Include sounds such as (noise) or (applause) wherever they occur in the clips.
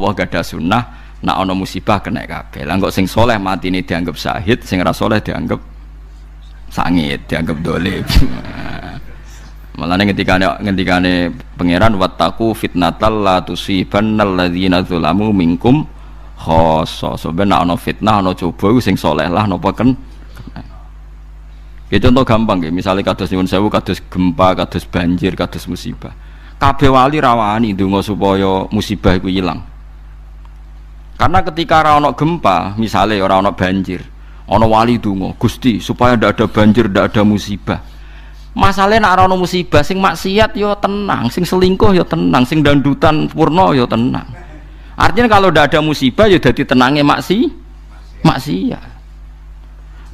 Allah gak ada sunnah nak ono musibah kena kabeh. Lah kok sing soleh mati ini dianggap syahid, sing ora soleh dianggap sangit, dianggap dolim. Malah ketika ketika pangeran wataku fitnatal la tusibannal ladzina zalamu minkum khoso. Sebenarnya ono fitnah ono coba sing soleh lah nopo ken. Ya contoh gampang ya, misalnya kados nyuwun sewu, kados gempa, kados banjir, kados musibah. Kabeh wali rawani ndonga supaya musibah iku hilang. Karena ketika ora gempa, misalnya ora banjir, ono wali donga, Gusti supaya ndak ada banjir, ndak ada musibah. Masalahnya nak ono musibah sing maksiat yo tenang, sing selingkuh yo tenang, sing dandutan purno yo tenang. Artinya kalau ndak ada musibah yo dadi tenangnya maksi maksiat.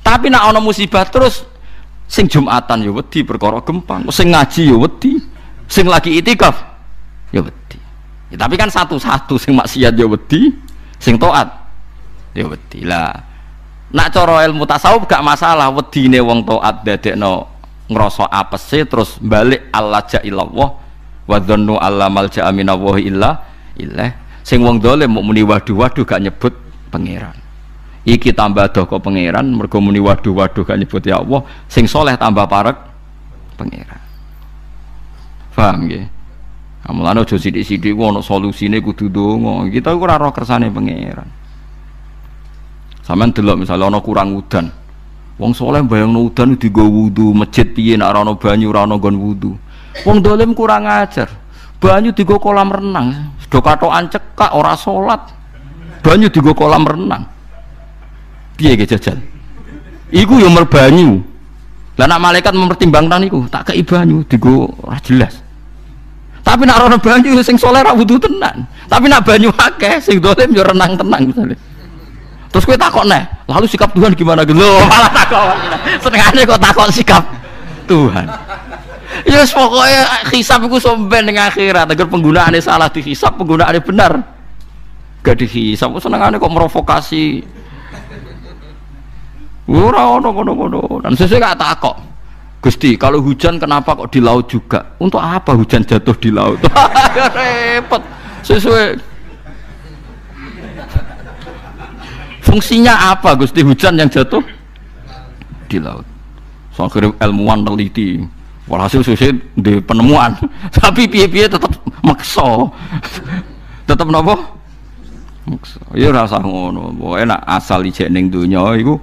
Tapi nak ono musibah terus sing Jumatan ya wedi perkara gempa, sing ngaji ya wedi, sing lagi itikaf ya wedi. Ya, tapi kan satu-satu sing maksiat ya wedi, sing taat. Ya wedi lah. Nak cara ilmu tasawuf gak masalah wedine wong taat dadekno ngrasa apese terus balik Allah ja'illallah wa dhannu alla malja'a minallahi illa illah. Sing wong dolim mau muni waduh-waduh gak nyebut pangeran. Iki tambah doko pangeran mergo muni waduh waduh kan nyebut ya Allah. Sing soleh tambah parek pangeran. Paham nggih Amulane aja sithik-sithik ku ana solusine kudu donga. Kita ora roh kersane pangeran. Sampeyan delok misalnya ana kurang udan. Wong soleh bayangno udan digo wudu, masjid piye nek ora ana banyu ora ana nggon wudu. Wong dolim kurang ajar. Banyu digo kolam renang, do katokan cekak ora salat. Banyu digo kolam renang piye ge jajal iku yo merbanyu lah nak malaikat mempertimbangkan iku tak kei banyu digo ora jelas tapi nak rono banyu sing soleh ra wudu tenan. Tapi nak banyu akeh sing dolim yo renang tenang misalnya. Terus kowe takok neh lalu sikap Tuhan gimana? Gitu. Malah takok. Senengane kok takok sikap Tuhan. Ya yes, pokoknya hisap itu somben dengan akhirat. Agar penggunaannya salah dihisap penggunaannya benar. Gak dihisap. Senengannya kok merovokasi Ora ono ngono-ngono. Dan sesuai gak takok. Gusti, kalau hujan kenapa kok di laut juga? Untuk apa hujan jatuh di laut? (laughs) Repot. Sesuai Fungsinya apa Gusti hujan yang jatuh di laut? So akhirnya ilmuwan teliti. Walhasil sesuai di penemuan. (laughs) Tapi piye-piye tetap makso. tetap nopo? Makso. Ya rasa ngono. Pokoke nak asal ijek ning donya iku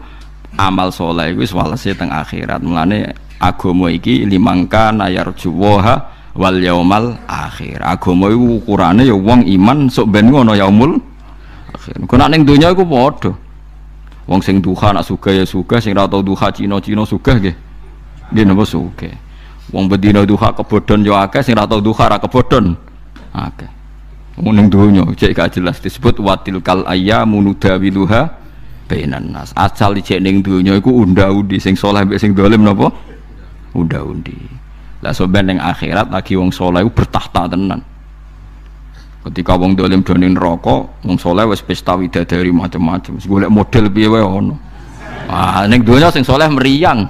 amal soleh itu walase teng akhirat mulane agama iki limangka nayar juwoha wal yaumal akhir. Agama itu ukurane ya wong iman sok ben ngono yaumul akhir. Kok nek ning donya iku padha. Sing duha nak suka ya suka sing ra tau duha Cina-Cina suka nggih. Nggih napa suka wong bedina duha kebodhon ya akeh sing ra tau duha ra kebodhon akeh. Ning donya cek gak jelas disebut watil kal ayyamu nudawiluha bainan nas. Asal ijek ning donya iku unda-undi sing saleh mbek sing dolim napa unda-undi lah soben ning akhirat lagi wong saleh bertahta tenan. Ketika wong dolim do ning neraka wong saleh wis pesta widadari macam-macam. Golek model wae ono ah ning donya sing saleh meriang.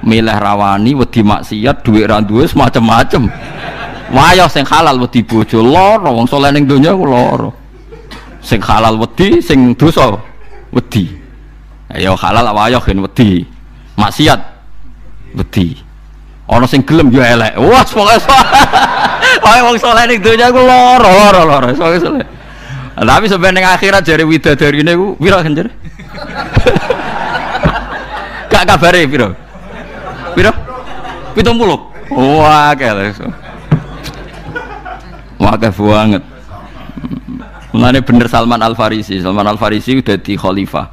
Milih rawani wedi maksiat dhuwit ra duwe macam-macam. Wayah sing halal wedi bojo lara. Wong saleh ning donya ku lara. Sing halal wedi sing dosa wedi. Ya halal apa ayo kan wedi. Maksiat wedi. Ana sing gelem yo elek. Wah pokoke (laughs) pokoke wong saleh ning donya ku lara lara pokoke saleh tapi sebenarnya akhirat jari widadari ini ku piro kan (laughs) gak kabare piro? Pitung puluh. Wah kayak wah banget. Mulane bener Salman Al Farisi. Salman Al Farisi udah di khalifah.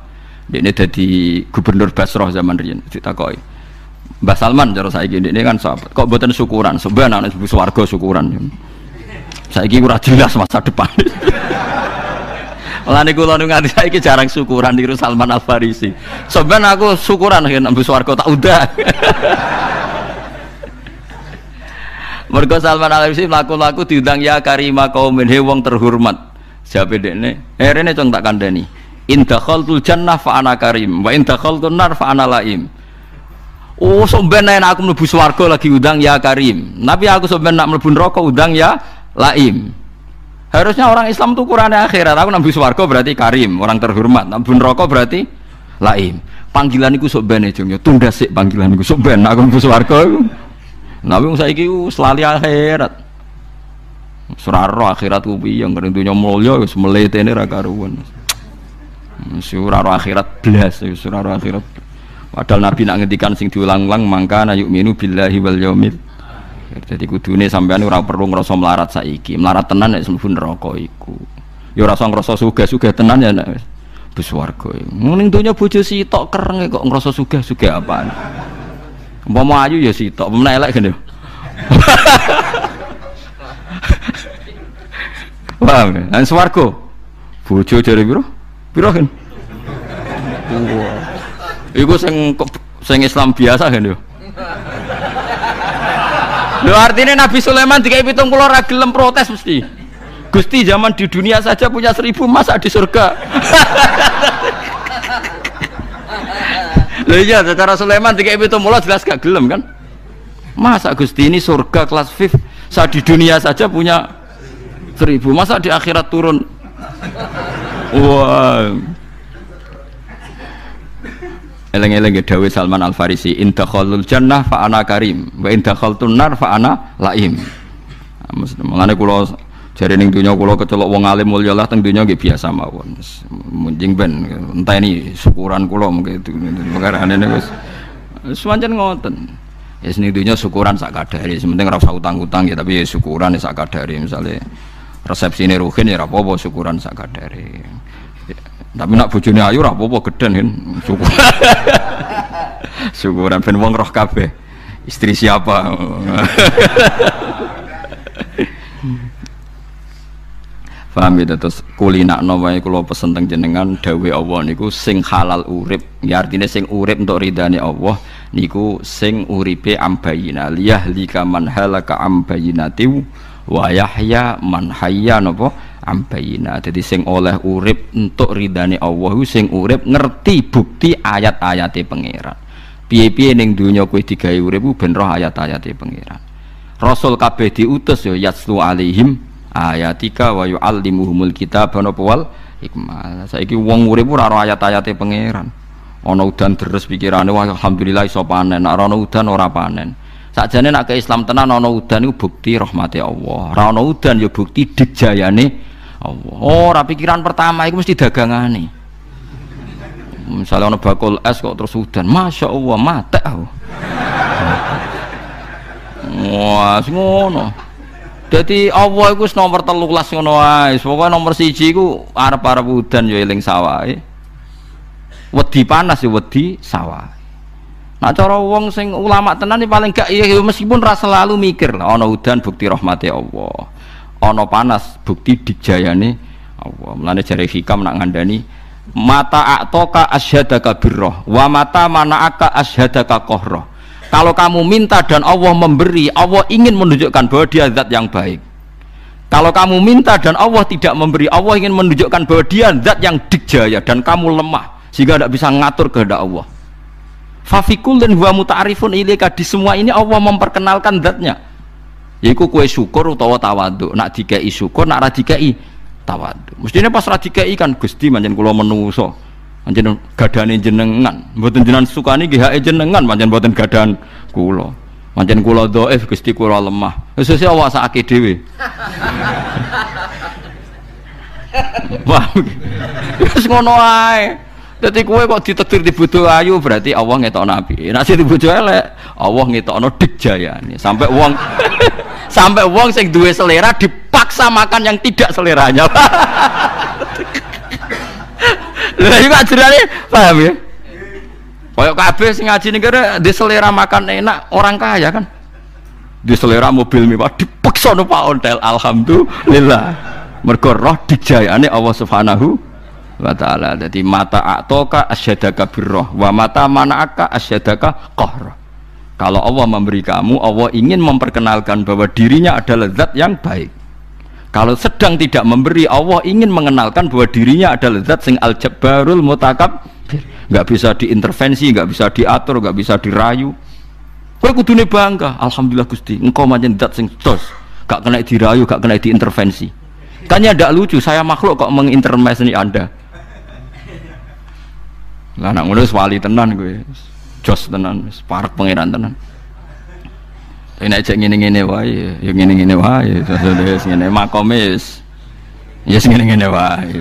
Ini jadi gubernur Basrah zaman riyen ditakoi. Mbah Salman cara saya gini ini kan sahabat. Kok buatan syukuran? Sebenarnya anak ibu swarga syukuran. Saya gini jelas masa depan. Mulane kula nu nganti saiki jarang syukuran di Salman Al Farisi. Sebenarnya aku syukuran kan ibu swarga tak udah. Mergo Salman Al Farisi laku-laku diundang ya karima kaumin he wong terhormat. Siapa dekne? Eh rene cong tak kandani. In dakhaltul jannah fa ana karim wa in dakhaltun nar laim. Oh somben nek aku mlebu swarga lagi udang ya karim. Tapi aku somben nak mlebu neraka udang ya laim. Harusnya orang Islam tuh ukurannya akhirat. Aku nabi swarga berarti karim, orang terhormat. Nabi rokok berarti laim. Panggilan iku sok ben jeng ya tunda sik panggilan iku sok aku nabi swarga iku. Nabi saiki selalu akhirat. Suraro akhirat ku piye ngene dunya mulya wis mletene ra karuan. Suraro akhirat blas, suraro akhirat. Padahal Nabi nak ngendikan sing diulang-ulang mangka na minu billahi wal yaumil jadi kudune sampean ora perlu ngrasa melarat saiki. Melarat tenan nek mlebu neraka iku. Ya ora usah ngrasa sugih-sugih tenan ya nek wis warga. Ning donya bojo sitok kereng kok ngrasa sugih-sugih apaan. Umpama ayu ya sitok, umpama elek gene. Wah, nang swarga. Bojo jare piro? Piro kan? Wah. Iku sing sing Islam biasa kan yo. Lho artinya Nabi Sulaiman dikai pitung pulau ragelem protes mesti. Gusti zaman di dunia saja punya seribu masa di surga. Lho iya secara Sulaiman dikai pitung pulau jelas gak gelem kan? Masa Gusti ini surga kelas VIP saat di dunia saja punya seribu masa di akhirat turun wah Eleng-eleng ya Dawud Salman Al Farisi, indakhalul jannah fa ana karim, wa indakhaltun nar fa ana laim. Mengenai kulo jari ning dunia kulo kecelok wong alim mulya lah teng dunia nggih biasa mawon. Munjing ben entah ini syukuran kulo mungkin itu perkara ini wis semanjan ngoten. Ya sini dunia syukuran sak kadari, sementing ora usah utang-utang ya tapi ya syukuran ya sak kadari misalnya resepsi ini ruhin ya apa-apa syukuran sak kadari. Tapi nak bojone ayu ora apa-apa geden kan. Syukur. (laughs) Syukuran wong roh kabeh. Istri siapa? (laughs) Paham ya terus kulinakno wae kula pesen teng jenengan dawuh Allah niku sing halal urip. Ya artinya sing urip untuk ridane Allah niku sing uripe ambayina liyahlika man halaka ambayinati wa yahya man hayya napa ambayina jadi sing oleh urip untuk ridane Allah sing urip ngerti bukti ayat-ayate pangeran. Piye-piye ning donya kowe digawe urip ben roh ayat-ayate pangeran. Rasul kabeh diutus ya yaslu alaihim ayatika wa yuallimuhumul kitab napa wal hikmah. Saiki wong urip ora roh ayat-ayate pangeran. Ana udan deres pikirane wah alhamdulillah iso panen. Nek ana udan ora panen. Sakjane nek ke Islam tenan ana udan iku bukti rahmati Allah. Ora ana udan ya bukti dijayane Allah. Oh, ora pikiran pertama itu mesti dagangane. Misalnya ono bakul es kok terus udan, masya Allah mate aku. Wah, ngono. Jadi Allah itu nomor telulas ngono ae. Pokoknya nomor siji ku arep-arep udan ya eling sawahe. Wedi panas ya wedi sawah. Nah cara wong sing ulama tenan paling gak iya meskipun rasa selalu mikir ana udan bukti rahmati Allah ono panas bukti dijayane Allah. Mulane jare hikam nak ngandani mata aktoka asyhadaka birroh wa mata mana'aka asyhadaka kohroh kalau kamu minta dan Allah memberi Allah ingin menunjukkan bahwa dia zat yang baik. Kalau kamu minta dan Allah tidak memberi Allah ingin menunjukkan bahwa dia zat yang dijaya dan kamu lemah sehingga tidak bisa ngatur kehendak Allah. Fafikul dan huwa muta'arifun ilaika di semua ini Allah memperkenalkan zatnya Yaiku kue syukur utawa tawaduk. Nak dikai syukur, nak ra dikai tawaduk. Mestinya pas ra dikai kan Gusti manjen kula menuso. Manjen gadane jenengan. Mboten jenengan sukani nggih hake jenengan manjen mboten gadan kula. Manjen kula dhaif Gusti kula lemah. Wis wis awasake dhewe. (laughs) Wah. Wis ngono ae. Dadi kowe kok ditetir di bojo ayu berarti Allah ngetok nabi. Nek di bojo elek, Allah ngetokno dijayane. Sampai wong (laughs) sampai wong sing duwe selera dipaksa makan yang tidak seleranya. (laughs) Lah iki ajarane paham ya? Kayak kabeh sing ngaji ning kene di selera makan enak orang kaya kan. Di selera mobil mewah dipaksa no Pak Ontel. Alhamdulillah. Mergo roh dijayane Allah Subhanahu wa ta'ala jadi mata atoka asyadaka birroh wa mata mana'aka asyadaka qahrah kalau Allah memberi kamu Allah ingin memperkenalkan bahwa dirinya adalah zat yang baik. Kalau sedang tidak memberi Allah ingin mengenalkan bahwa dirinya adalah zat sing al-jabbarul mutakab nggak bisa diintervensi nggak bisa diatur nggak bisa dirayu. Kowe kudune bangga alhamdulillah Gusti engkau macam zat sing tos gak kena dirayu gak kena diintervensi. Kan ya tidak lucu, saya makhluk kok mengintervensi Anda. Lah anak ngono wali tenan gue. Jos tenan, parek pangeran tenan. Ini aja ngene-ngene wae, ya ngene-ngene wae. Terus ngene makome wis. Ya ngene-ngene wae.